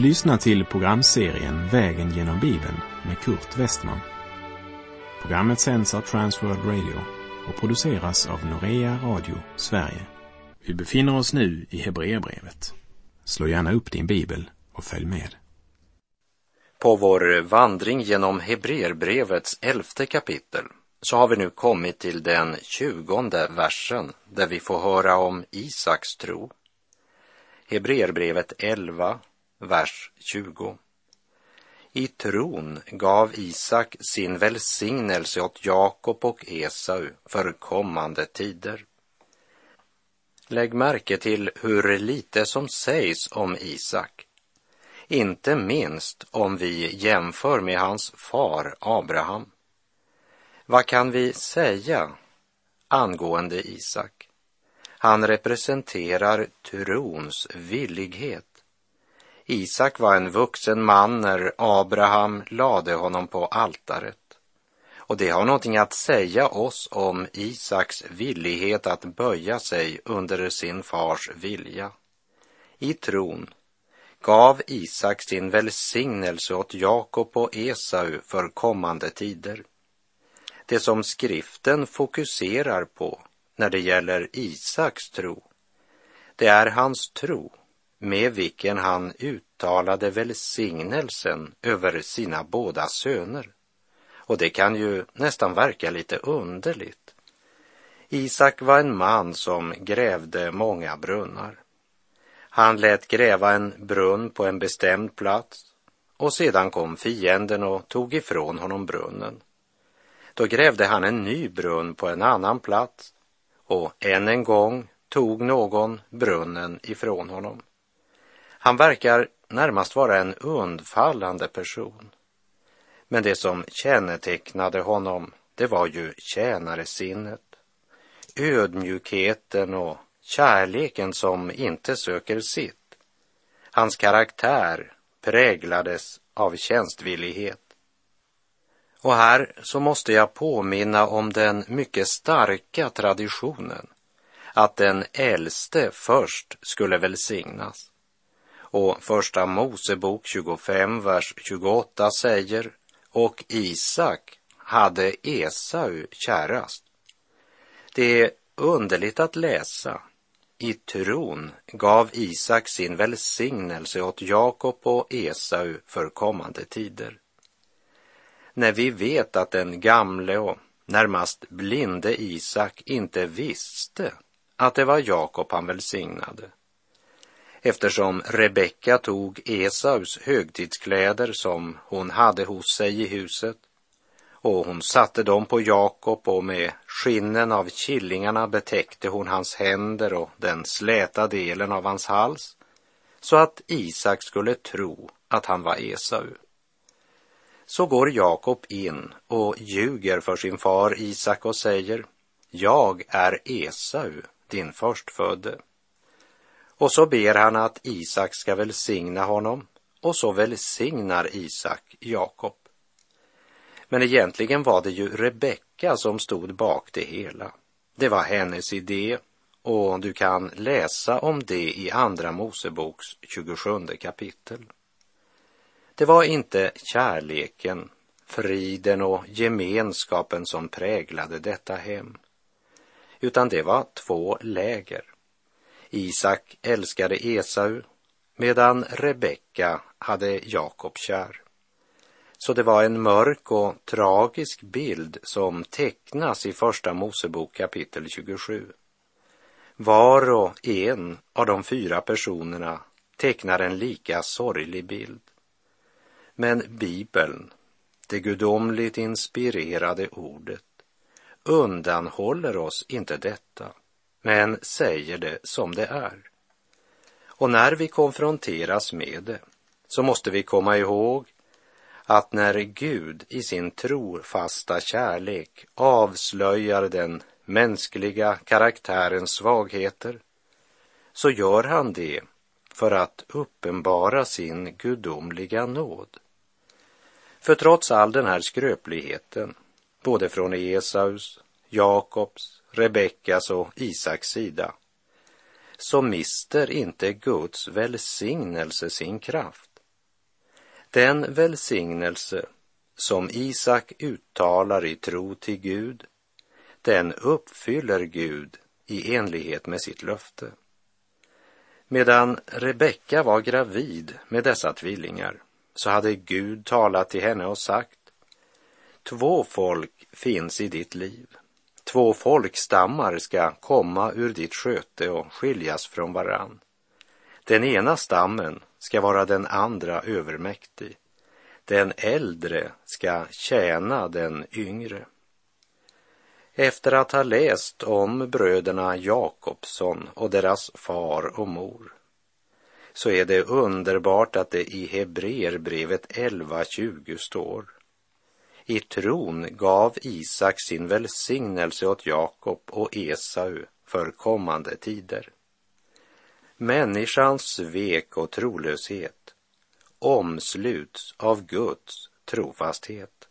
Du lyssnar till programserien Vägen genom Bibeln med Kurt Westman. Programmet sänds av Transworld Radio och produceras av Norea Radio Sverige. Vi befinner oss nu i Hebreerbrevet. Slå gärna upp din bibel och följ med. På vår vandring genom Hebreerbrevets elfte kapitel så har vi nu kommit till den tjugonde versen där vi får höra om Isaks tro. Hebreerbrevet 11, vers 20. I tron gav Isak sin välsignelse åt Jakob och Esau för kommande tider. Lägg märke till hur lite som sägs om Isak. Inte minst om vi jämför med hans far Abraham. Vad kan vi säga angående Isak? Han representerar trons villighet. Isak var en vuxen man när Abraham lade honom på altaret. Och det har någonting att säga oss om Isaks villighet att böja sig under sin fars vilja. I tron gav Isak sin välsignelse åt Jakob och Esau för kommande tider. Det som skriften fokuserar på när det gäller Isaks tro, det är hans tro med vilken han uttalade välsignelsen över sina båda söner. Och det kan ju nästan verka lite underligt. Isak var en man som grävde många brunnar. Han lät gräva en brunn på en bestämd plats och sedan kom fienden och tog ifrån honom brunnen. Då grävde han en ny brunn på en annan plats och än en gång tog någon brunnen ifrån honom. Han verkar närmast vara en undfallande person. Men det som kännetecknade honom, det var ju tjänaresinnet, ödmjukheten och kärleken som inte söker sitt. Hans karaktär präglades av tjänstvillighet. Och här så måste jag påminna om den mycket starka traditionen att den äldste först skulle välsignas. Och första Mosebok 25, vers 28 säger, och Isak hade Esau kärast. Det är underligt att läsa. I tron gav Isak sin välsignelse åt Jakob och Esau för kommande tider. När vi vet att den gamle och närmast blinde Isak inte visste att det var Jakob han välsignade, eftersom Rebecka tog Esaus högtidskläder som hon hade hos sig i huset och hon satte dem på Jakob och med skinnen av killingarna betäckte hon hans händer och den släta delen av hans hals så att Isak skulle tro att han var Esau. Så går Jakob in och ljuger för sin far Isak och säger Jag är Esau, din förstfödde. Och så ber han att Isak ska välsigna honom och så välsignar Isak Jakob. Men egentligen var det ju Rebecka som stod bak det hela. Det var hennes idé och du kan läsa om det i Andra Moseboks 27 kapitel. Det var inte kärleken, friden och gemenskapen som präglade detta hem, utan det var två läger. Isak älskade Esau medan Rebecka hade Jakob kär. Så det var en mörk och tragisk bild som tecknas i Första Mosebok kapitel 27. Var och en av de fyra personerna tecknar en lika sorglig bild. Men Bibeln, det gudomligt inspirerade ordet, undanhåller oss inte detta men säger det som det är. Och när vi konfronteras med det så måste vi komma ihåg att när Gud i sin trofasta kärlek avslöjar den mänskliga karaktärens svagheter så gör han det för att uppenbara sin gudomliga nåd. För trots all den här skröpligheten, både från Esaus, Jakobs Rebeckas och Isaks sida, så mister inte Guds välsignelse sin kraft. Den välsignelse som Isak uttalar i tro till Gud, den uppfyller Gud i enlighet med sitt löfte. Medan Rebecka var gravid med dessa tvillingar så hade Gud talat till henne och sagt Två folk finns i ditt liv. Två folkstammar ska komma ur ditt sköte och skiljas från varann. Den ena stammen ska vara den andra övermäktig. Den äldre ska tjäna den yngre. Efter att ha läst om bröderna Jakobsson och deras far och mor så är det underbart att det i Hebreerbrevet 11.20 står i tron gav Isak sin välsignelse åt Jakob och Esau för kommande tider. Människans svek och trolöshet omsluts av Guds trofasthet.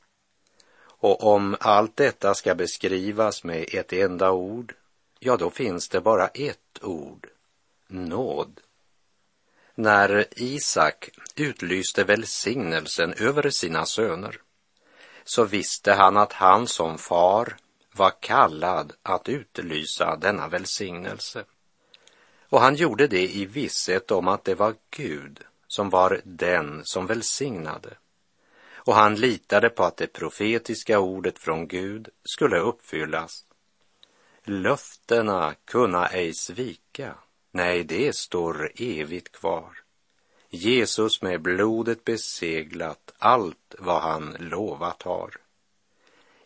Och om allt detta ska beskrivas med ett enda ord, ja, då finns det bara ett ord, nåd. När Isak utlyste välsignelsen över sina söner så visste han att han som far var kallad att utlysa denna välsignelse. Och han gjorde det i visshet om att det var Gud som var den som välsignade. Och han litade på att det profetiska ordet från Gud skulle uppfyllas. Löftena kunna ej svika, nej, det står evigt kvar. Jesus med blodet beseglat allt vad han lovat har.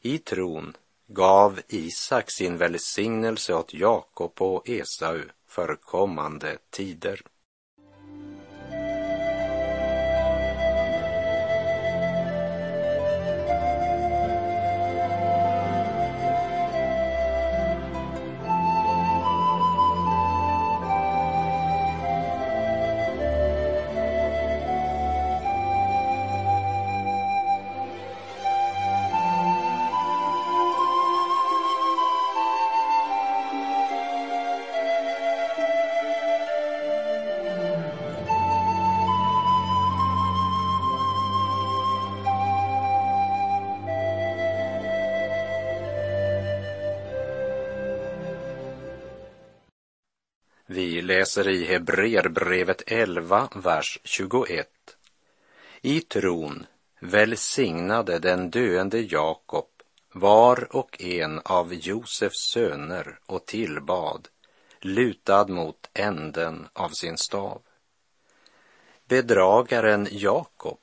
I tron gav Isak sin välsignelse åt Jakob och Esau för kommande tider. Vi läser i Hebreerbrevet 11, vers 21. I tron välsignade den döende Jakob var och en av Josefs söner och tillbad, lutad mot änden av sin stav. Bedragaren Jakob,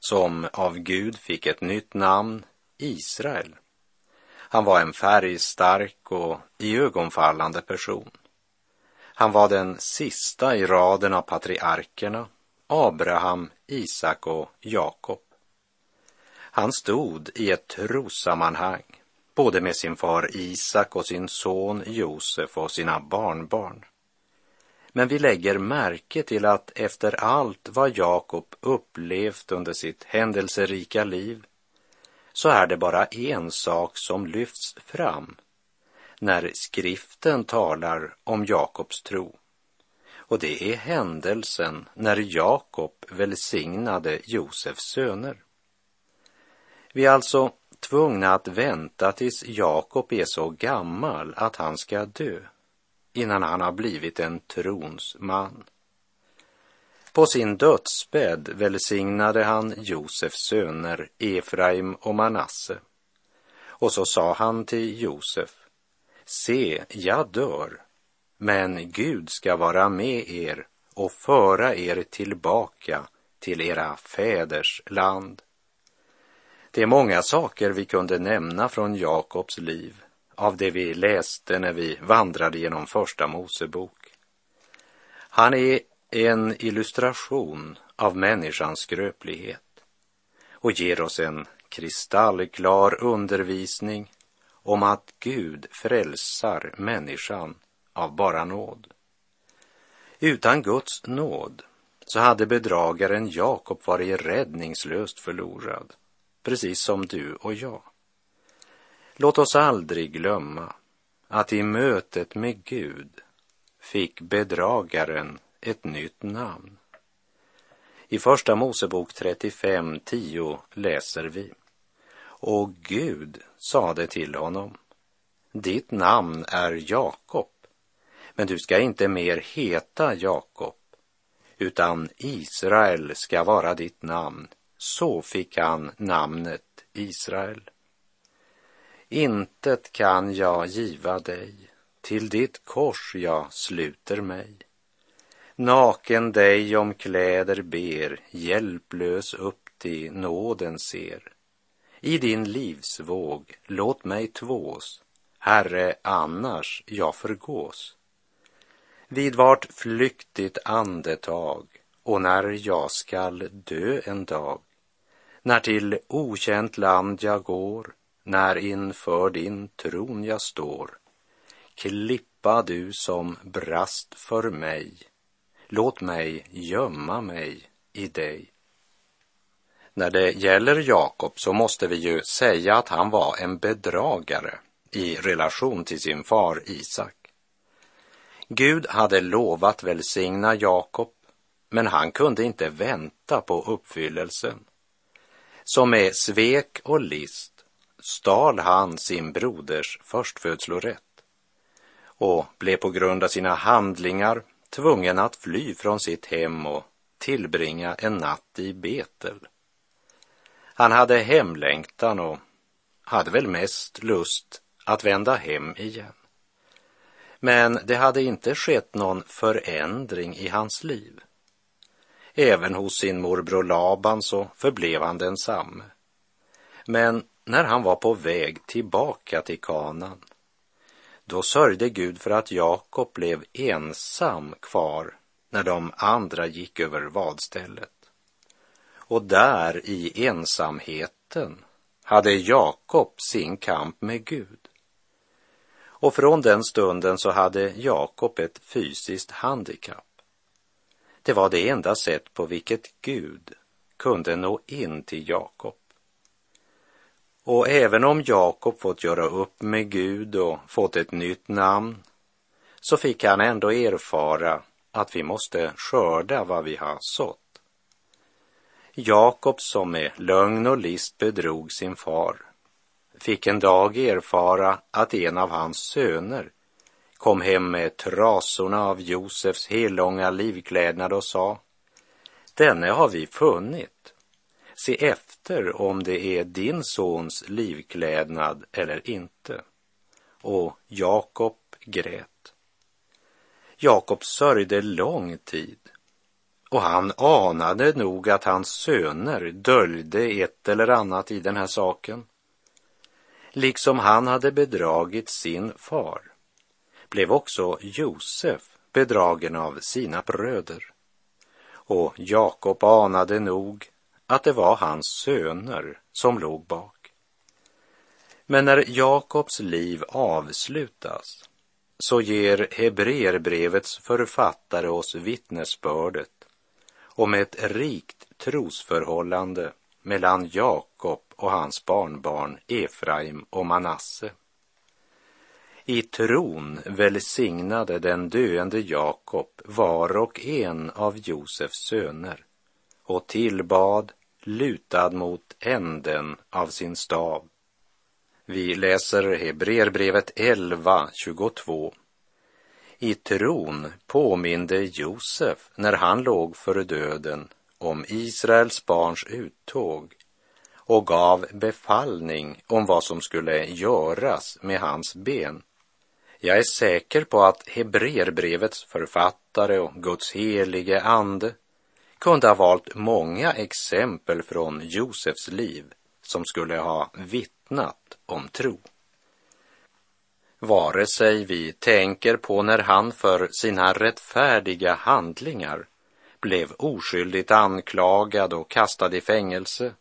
som av Gud fick ett nytt namn, Israel. Han var en färgstark och iögonfallande person. Han var den sista i raden av patriarkerna, Abraham, Isak och Jakob. Han stod i ett trossammanhang, både med sin far Isak och sin son Josef och sina barnbarn. Men vi lägger märke till att efter allt vad Jakob upplevt under sitt händelserika liv så är det bara en sak som lyfts fram när skriften talar om Jakobs tro. Och det är händelsen när Jakob välsignade Josefs söner. Vi är alltså tvungna att vänta tills Jakob är så gammal att han ska dö innan han har blivit en trons man. På sin dödsbädd välsignade han Josefs söner Efraim och Manasse. Och så sa han till Josef, se, jag dör, men Gud ska vara med er och föra er tillbaka till era fäders land. Det är många saker vi kunde nämna från Jakobs liv av det vi läste när vi vandrade genom Första Mosebok. Han är en illustration av människans skröplighet och ger oss en kristallklar undervisning om att Gud frälsar människan av bara nåd. Utan Guds nåd så hade bedragaren Jakob varit räddningslöst förlorad, precis som du och jag. Låt oss aldrig glömma att i mötet med Gud fick bedragaren ett nytt namn. I Första Mosebok 35.10 läser vi. Och Gud sade till honom, ditt namn är Jakob, men du ska inte mer heta Jakob, utan Israel ska vara ditt namn. Så fick han namnet Israel. Intet kan jag giva dig, till ditt kors jag sluter mig. Naken dig om kläder ber, hjälplös upp till nåden ser. I din livsvåg låt mig tvås, Herre, annars jag förgås. Vid vart flyktigt andetag och när jag skall dö en dag, när till okänt land jag går, när inför din tron jag står, klippa du som brast för mig, låt mig gömma mig i dig. När det gäller Jakob så måste vi ju säga att han var en bedragare i relation till sin far Isak. Gud hade lovat välsigna Jakob, men han kunde inte vänta på uppfyllelsen. Så med svek och list stal han sin broders förstfödslorätt och blev på grund av sina handlingar tvungen att fly från sitt hem och tillbringa en natt i Betel. Han hade hemlängtan och hade väl mest lust att vända hem igen. Men det hade inte skett någon förändring i hans liv. Även hos sin morbror Laban så förblev han densamme. Men när han var på väg tillbaka till kanan, då sörjde Gud för att Jakob blev ensam kvar när de andra gick över vadstället. Och där i ensamheten hade Jakob sin kamp med Gud. Och från den stunden så hade Jakob ett fysiskt handikapp. Det var det enda sätt på vilket Gud kunde nå in till Jakob. Och även om Jakob fått göra upp med Gud och fått ett nytt namn så fick han ändå erfara att vi måste skörda vad vi har sått. Jakob som med lögn och list bedrog sin far fick en dag erfara att en av hans söner kom hem med trasorna av Josefs hellånga livklädnad och sa Denne har vi funnit. Se efter om det är din sons livklädnad eller inte. Och Jakob grät. Jakob sörjde lång tid och han anade nog att hans söner döljde ett eller annat i den här saken. Liksom han hade bedragit sin far blev också Josef bedragen av sina bröder. Och Jakob anade nog att det var hans söner som låg bak. Men när Jakobs liv avslutas så ger Hebreerbrevets författare oss vittnesbördet om ett rikt trosförhållande mellan Jakob och hans barnbarn Efraim och Manasse. I tron välsignade den döende Jakob var och en av Josefs söner och tillbad lutad mot änden av sin stav. Vi läser Hebreerbrevet 11, 22. I tron påminde Josef när han låg för döden om Israels barns uttåg och gav befallning om vad som skulle göras med hans ben. Jag är säker på att Hebreerbrevets författare och Guds helige ande kunde ha valt många exempel från Josefs liv som skulle ha vittnat om tro. Vare sig vi tänker på när han för sina rättfärdiga handlingar blev oskyldigt anklagad och kastad i fängelse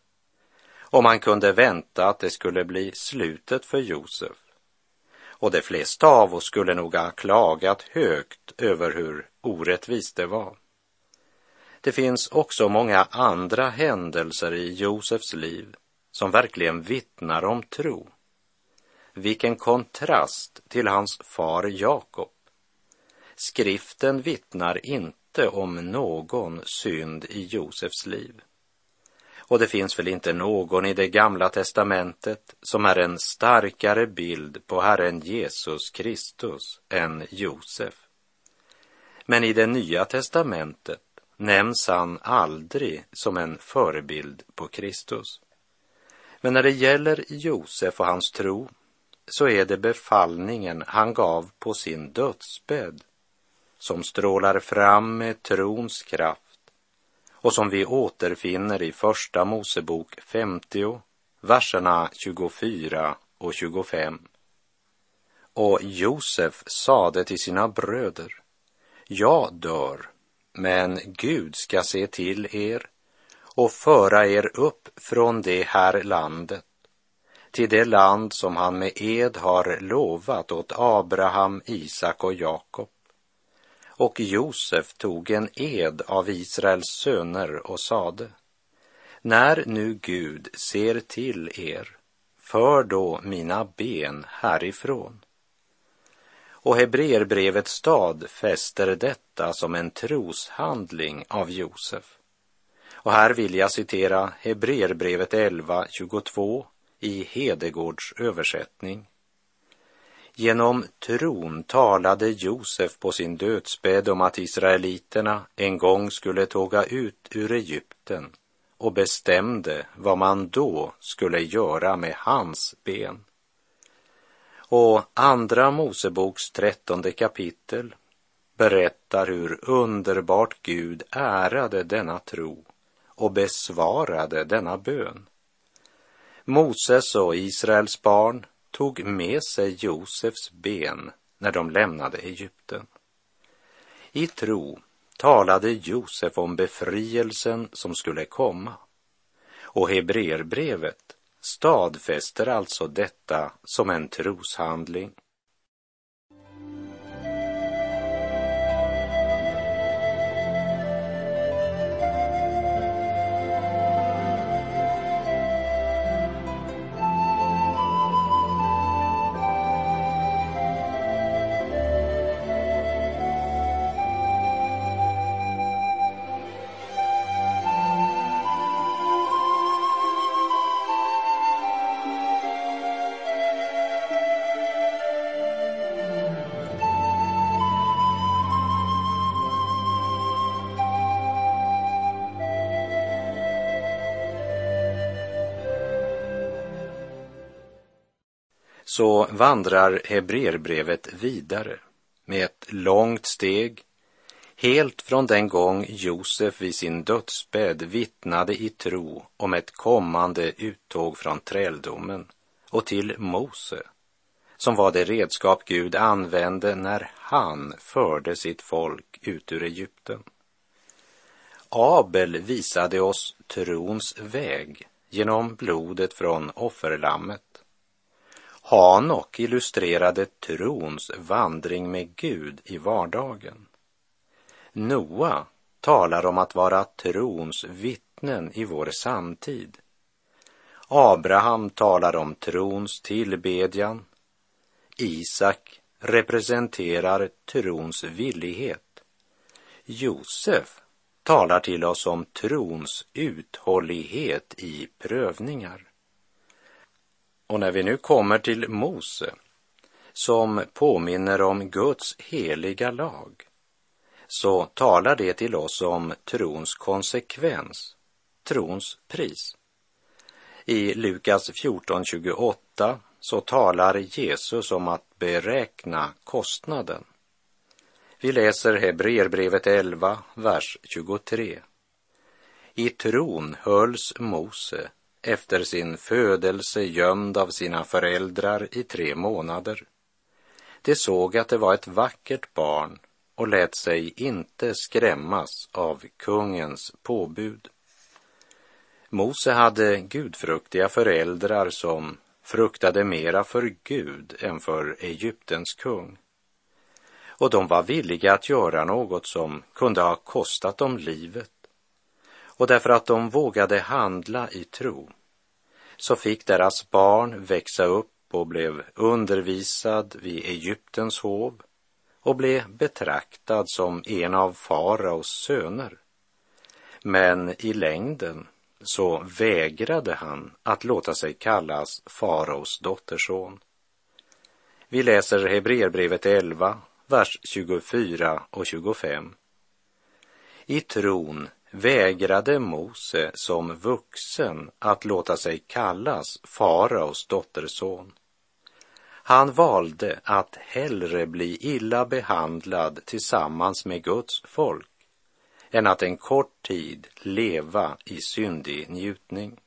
om man kunde vänta att det skulle bli slutet för Josef. Och de flesta av oss skulle nog ha klagat högt över hur orättvist det var. Det finns också många andra händelser i Josefs liv som verkligen vittnar om tro. Vilken kontrast till hans far Jakob. Skriften vittnar inte om någon synd i Josefs liv. Och det finns väl inte någon i det gamla testamentet som är en starkare bild på Herren Jesus Kristus än Josef. Men i det nya testamentet nämns han aldrig som en förebild på Kristus. Men när det gäller Josef och hans tro så är det befallningen han gav på sin dödsbädd som strålar fram med trons kraft och som vi återfinner i Första Mosebok 50, verserna 24 och 25. Och Josef sade till sina bröder, jag dör, men Gud ska se till er och föra er upp från det här landet till det land som han med ed har lovat åt Abraham, Isak och Jakob. Och Josef tog en ed av Israels söner och sade, när nu Gud ser till er, för då mina ben härifrån. Och Hebreerbrevet stadfäster detta som en troshandling av Josef. Och här vill jag citera Hebreerbrevet 11, 22 i Hedegårds översättning. Genom tron talade Josef på sin dödsbädd om att israeliterna en gång skulle tåga ut ur Egypten och bestämde vad man då skulle göra med hans ben. Och Andra Moseboks trettonde kapitel berättar hur underbart Gud ärade denna tro och besvarade denna bön. Moses och Israels barn tog med sig Josefs ben när de lämnade Egypten. I tro talade Josef om befrielsen som skulle komma. Och Hebreerbrevet stadfäster alltså detta som en troshandling. Vandrar Hebreerbrevet vidare med ett långt steg helt från den gång Josef vid sin dödsbädd vittnade i tro om ett kommande uttåg från träldomen och till Mose, som var det redskap Gud använde när han förde sitt folk ut ur Egypten. Abel visade oss trons väg genom blodet från offerlammet Hanok illustrerade trons vandring med Gud i vardagen. Noa talar om att vara trons vittnen i vår samtid. Abraham talar om trons tillbedjan. Isak representerar trons villighet. Josef talar till oss om trons uthållighet i prövningar. Och när vi nu kommer till Mose, som påminner om Guds heliga lag, så talar det till oss om trons konsekvens, trons pris. I Lukas 14.28 så talar Jesus om att beräkna kostnaden. Vi läser Hebreerbrevet 11, vers 23. I tron hölls Mose efter sin födelse gömd av sina föräldrar i tre månader. De såg att det var ett vackert barn och lät sig inte skrämmas av kungens påbud. Mose hade gudfruktiga föräldrar som fruktade mera för Gud än för Egyptens kung. Och de var villiga att göra något som kunde ha kostat dem livet. Och därför att de vågade handla i tro så fick deras barn växa upp och blev undervisad vid Egyptens hov och blev betraktad som en av faraos söner. Men i längden så vägrade han att låta sig kallas faraos dotterson. Vi läser Hebreerbrevet 11, vers 24 och 25. I tron vägrade Mose som vuxen att låta sig kallas faraos dotterson. Han valde att hellre bli illa behandlad tillsammans med Guds folk än att en kort tid leva i syndig njutning.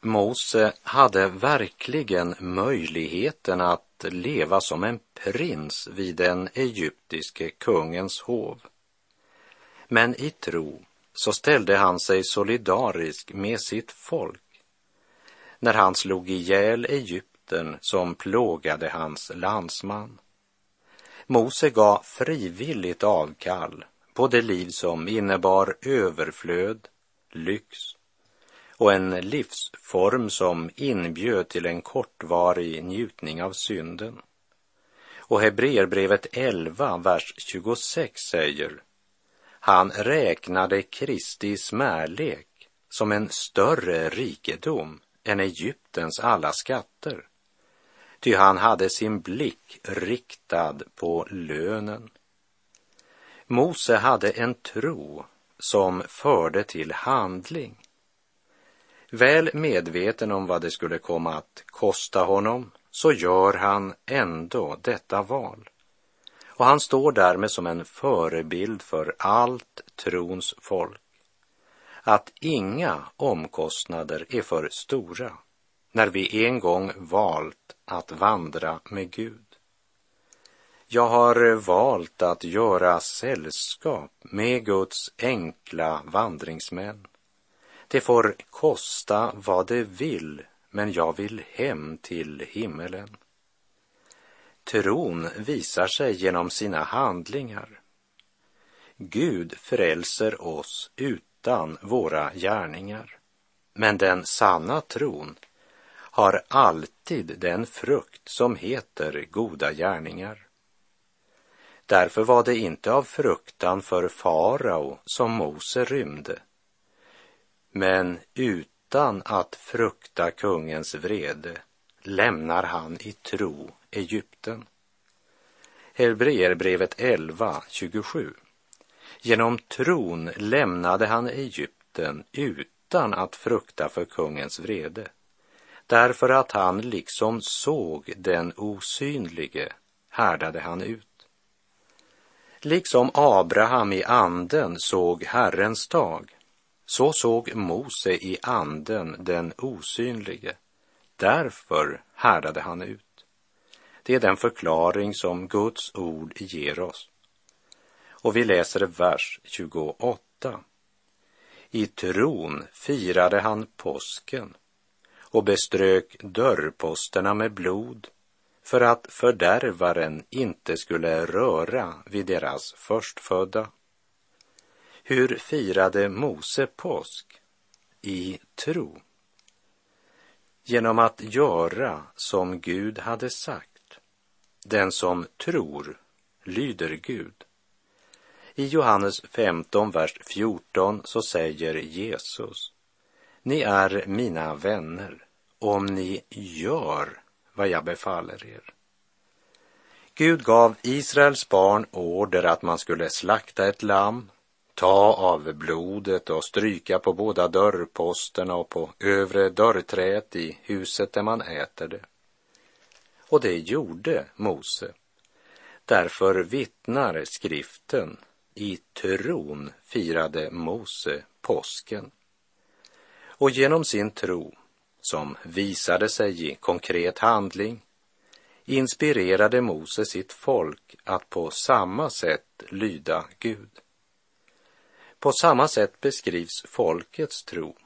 Mose hade verkligen möjligheten att leva som en prins vid den egyptiske kungens hov. Men i tro så ställde han sig solidarisk med sitt folk när han slog ihjäl Egypten som plågade hans landsman. Mose gav frivilligt avkall på det liv som innebar överflöd, lyx och en livsform som inbjöd till en kortvarig njutning av synden. Och Hebreerbrevet 11, vers 26 säger han räknade Kristi smärlek som en större rikedom än Egyptens alla skatter. Ty han hade sin blick riktad på lönen. Mose hade en tro som förde till handling. Väl medveten om vad det skulle komma att kosta honom så gör han ändå detta val. Och han står därmed som en förebild för allt trons folk. Att inga omkostnader är för stora när vi en gång valt att vandra med Gud. Jag har valt att göra sällskap med Guds enkla vandringsmän. Det får kosta vad det vill, men jag vill hem till himmelen. Tron visar sig genom sina handlingar. Gud frälser oss utan våra gärningar. Men den sanna tron har alltid den frukt som heter goda gärningar. Därför var det inte av fruktan för farao som Mose rymde, men utan att frukta kungens vrede lämnar han i tro Egypten. Hebreerbrevet 11, 27. Genom tron lämnade han Egypten utan att frukta för kungens vrede, därför att han liksom såg den osynlige härdade han ut. Liksom Abraham i anden såg Herrens dag, så såg Mose i anden den osynlige. Därför härdade han ut. Det är den förklaring som Guds ord ger oss. Och vi läser vers 28. I tron firade han påsken och beströk dörrposterna med blod för att fördärvaren inte skulle röra vid deras förstfödda. Hur firade Mose påsk? I tro. Genom att göra som Gud hade sagt. Den som tror lyder Gud. I Johannes 15, vers 14 så säger Jesus, ni är mina vänner om ni gör vad jag befaller er. Gud gav Israels barn order att man skulle slakta ett lamm, ta av blodet och stryka på båda dörrposterna och på övre dörrträet i huset där man äter det. Och det gjorde Mose. Därför vittnar skriften i tron firade Mose påsken. Och genom sin tro, som visade sig i konkret handling, inspirerade Mose sitt folk att på samma sätt lyda Gud. På samma sätt beskrivs folkets tro.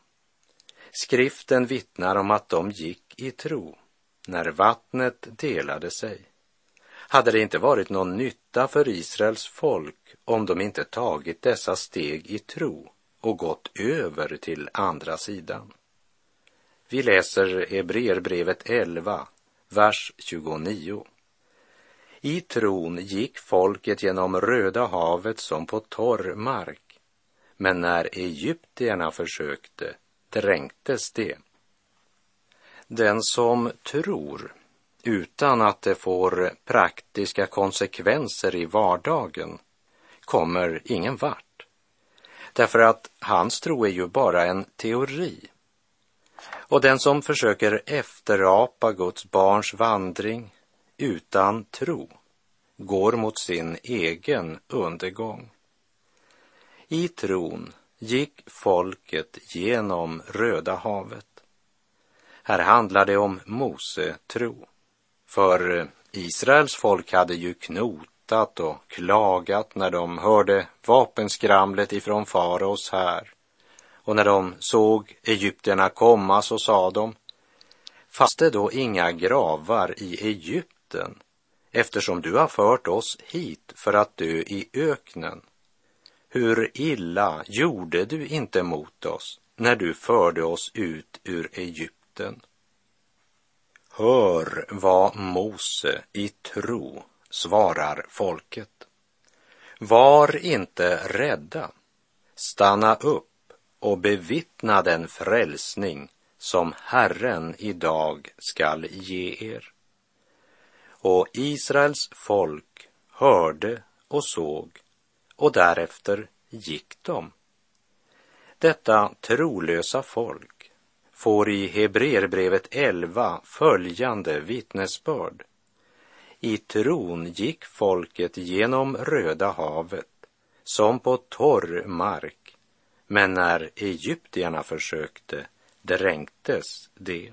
Skriften vittnar om att de gick i tro när vattnet delade sig. Hade det inte varit någon nytta för Israels folk om de inte tagit dessa steg i tro och gått över till andra sidan? Vi läser Hebreerbrevet 11, vers 29. I tron gick folket genom Röda havet som på torr mark, men när egyptierna försökte dränktes det. Den som tror utan att det får praktiska konsekvenser i vardagen kommer ingen vart. Därför att hans tro är ju bara en teori. Och den som försöker efterapa Guds barns vandring utan tro går mot sin egen undergång. I tron gick folket genom Röda havet. Här handlar det om Mose tro. För eh, Israels folk hade ju knotat och klagat när de hörde vapenskramlet ifrån faraos här. Och när de såg egyptierna komma så sa de, fast det då inga gravar i Egypten, eftersom du har fört oss hit för att dö i öknen. Hur illa gjorde du inte mot oss när du förde oss ut ur Egypten? Hör vad Mose i tro svarar folket. Var inte rädda. Stanna upp och bevittna den frälsning som Herren idag skall ge er. Och Israels folk hörde och såg och därefter gick de. Detta trolösa folk får i Hebreerbrevet 11 följande vittnesbörd. I tron gick folket genom Röda havet som på torr mark, men när egyptierna försökte dränktes det.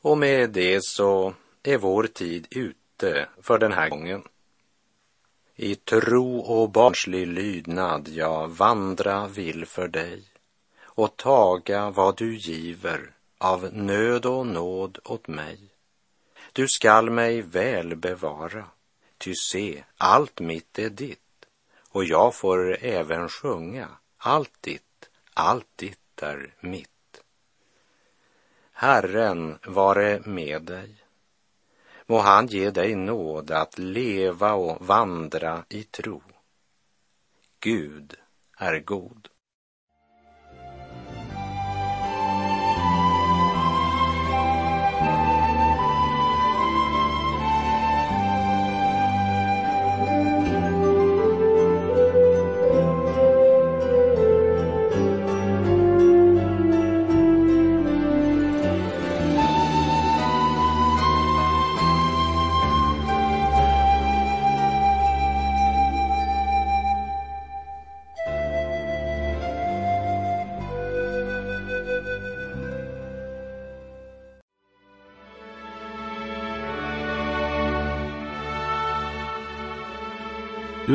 Och med det så är vår tid ute för den här gången. I tro och barnslig lydnad jag vandra vill för dig och taga vad du giver av nöd och nåd åt mig. Du skall mig väl bevara, ty se, allt mitt är ditt, och jag får även sjunga, allt ditt, allt ditt är mitt. Herren vare med dig. Må han ge dig nåd att leva och vandra i tro. Gud är god.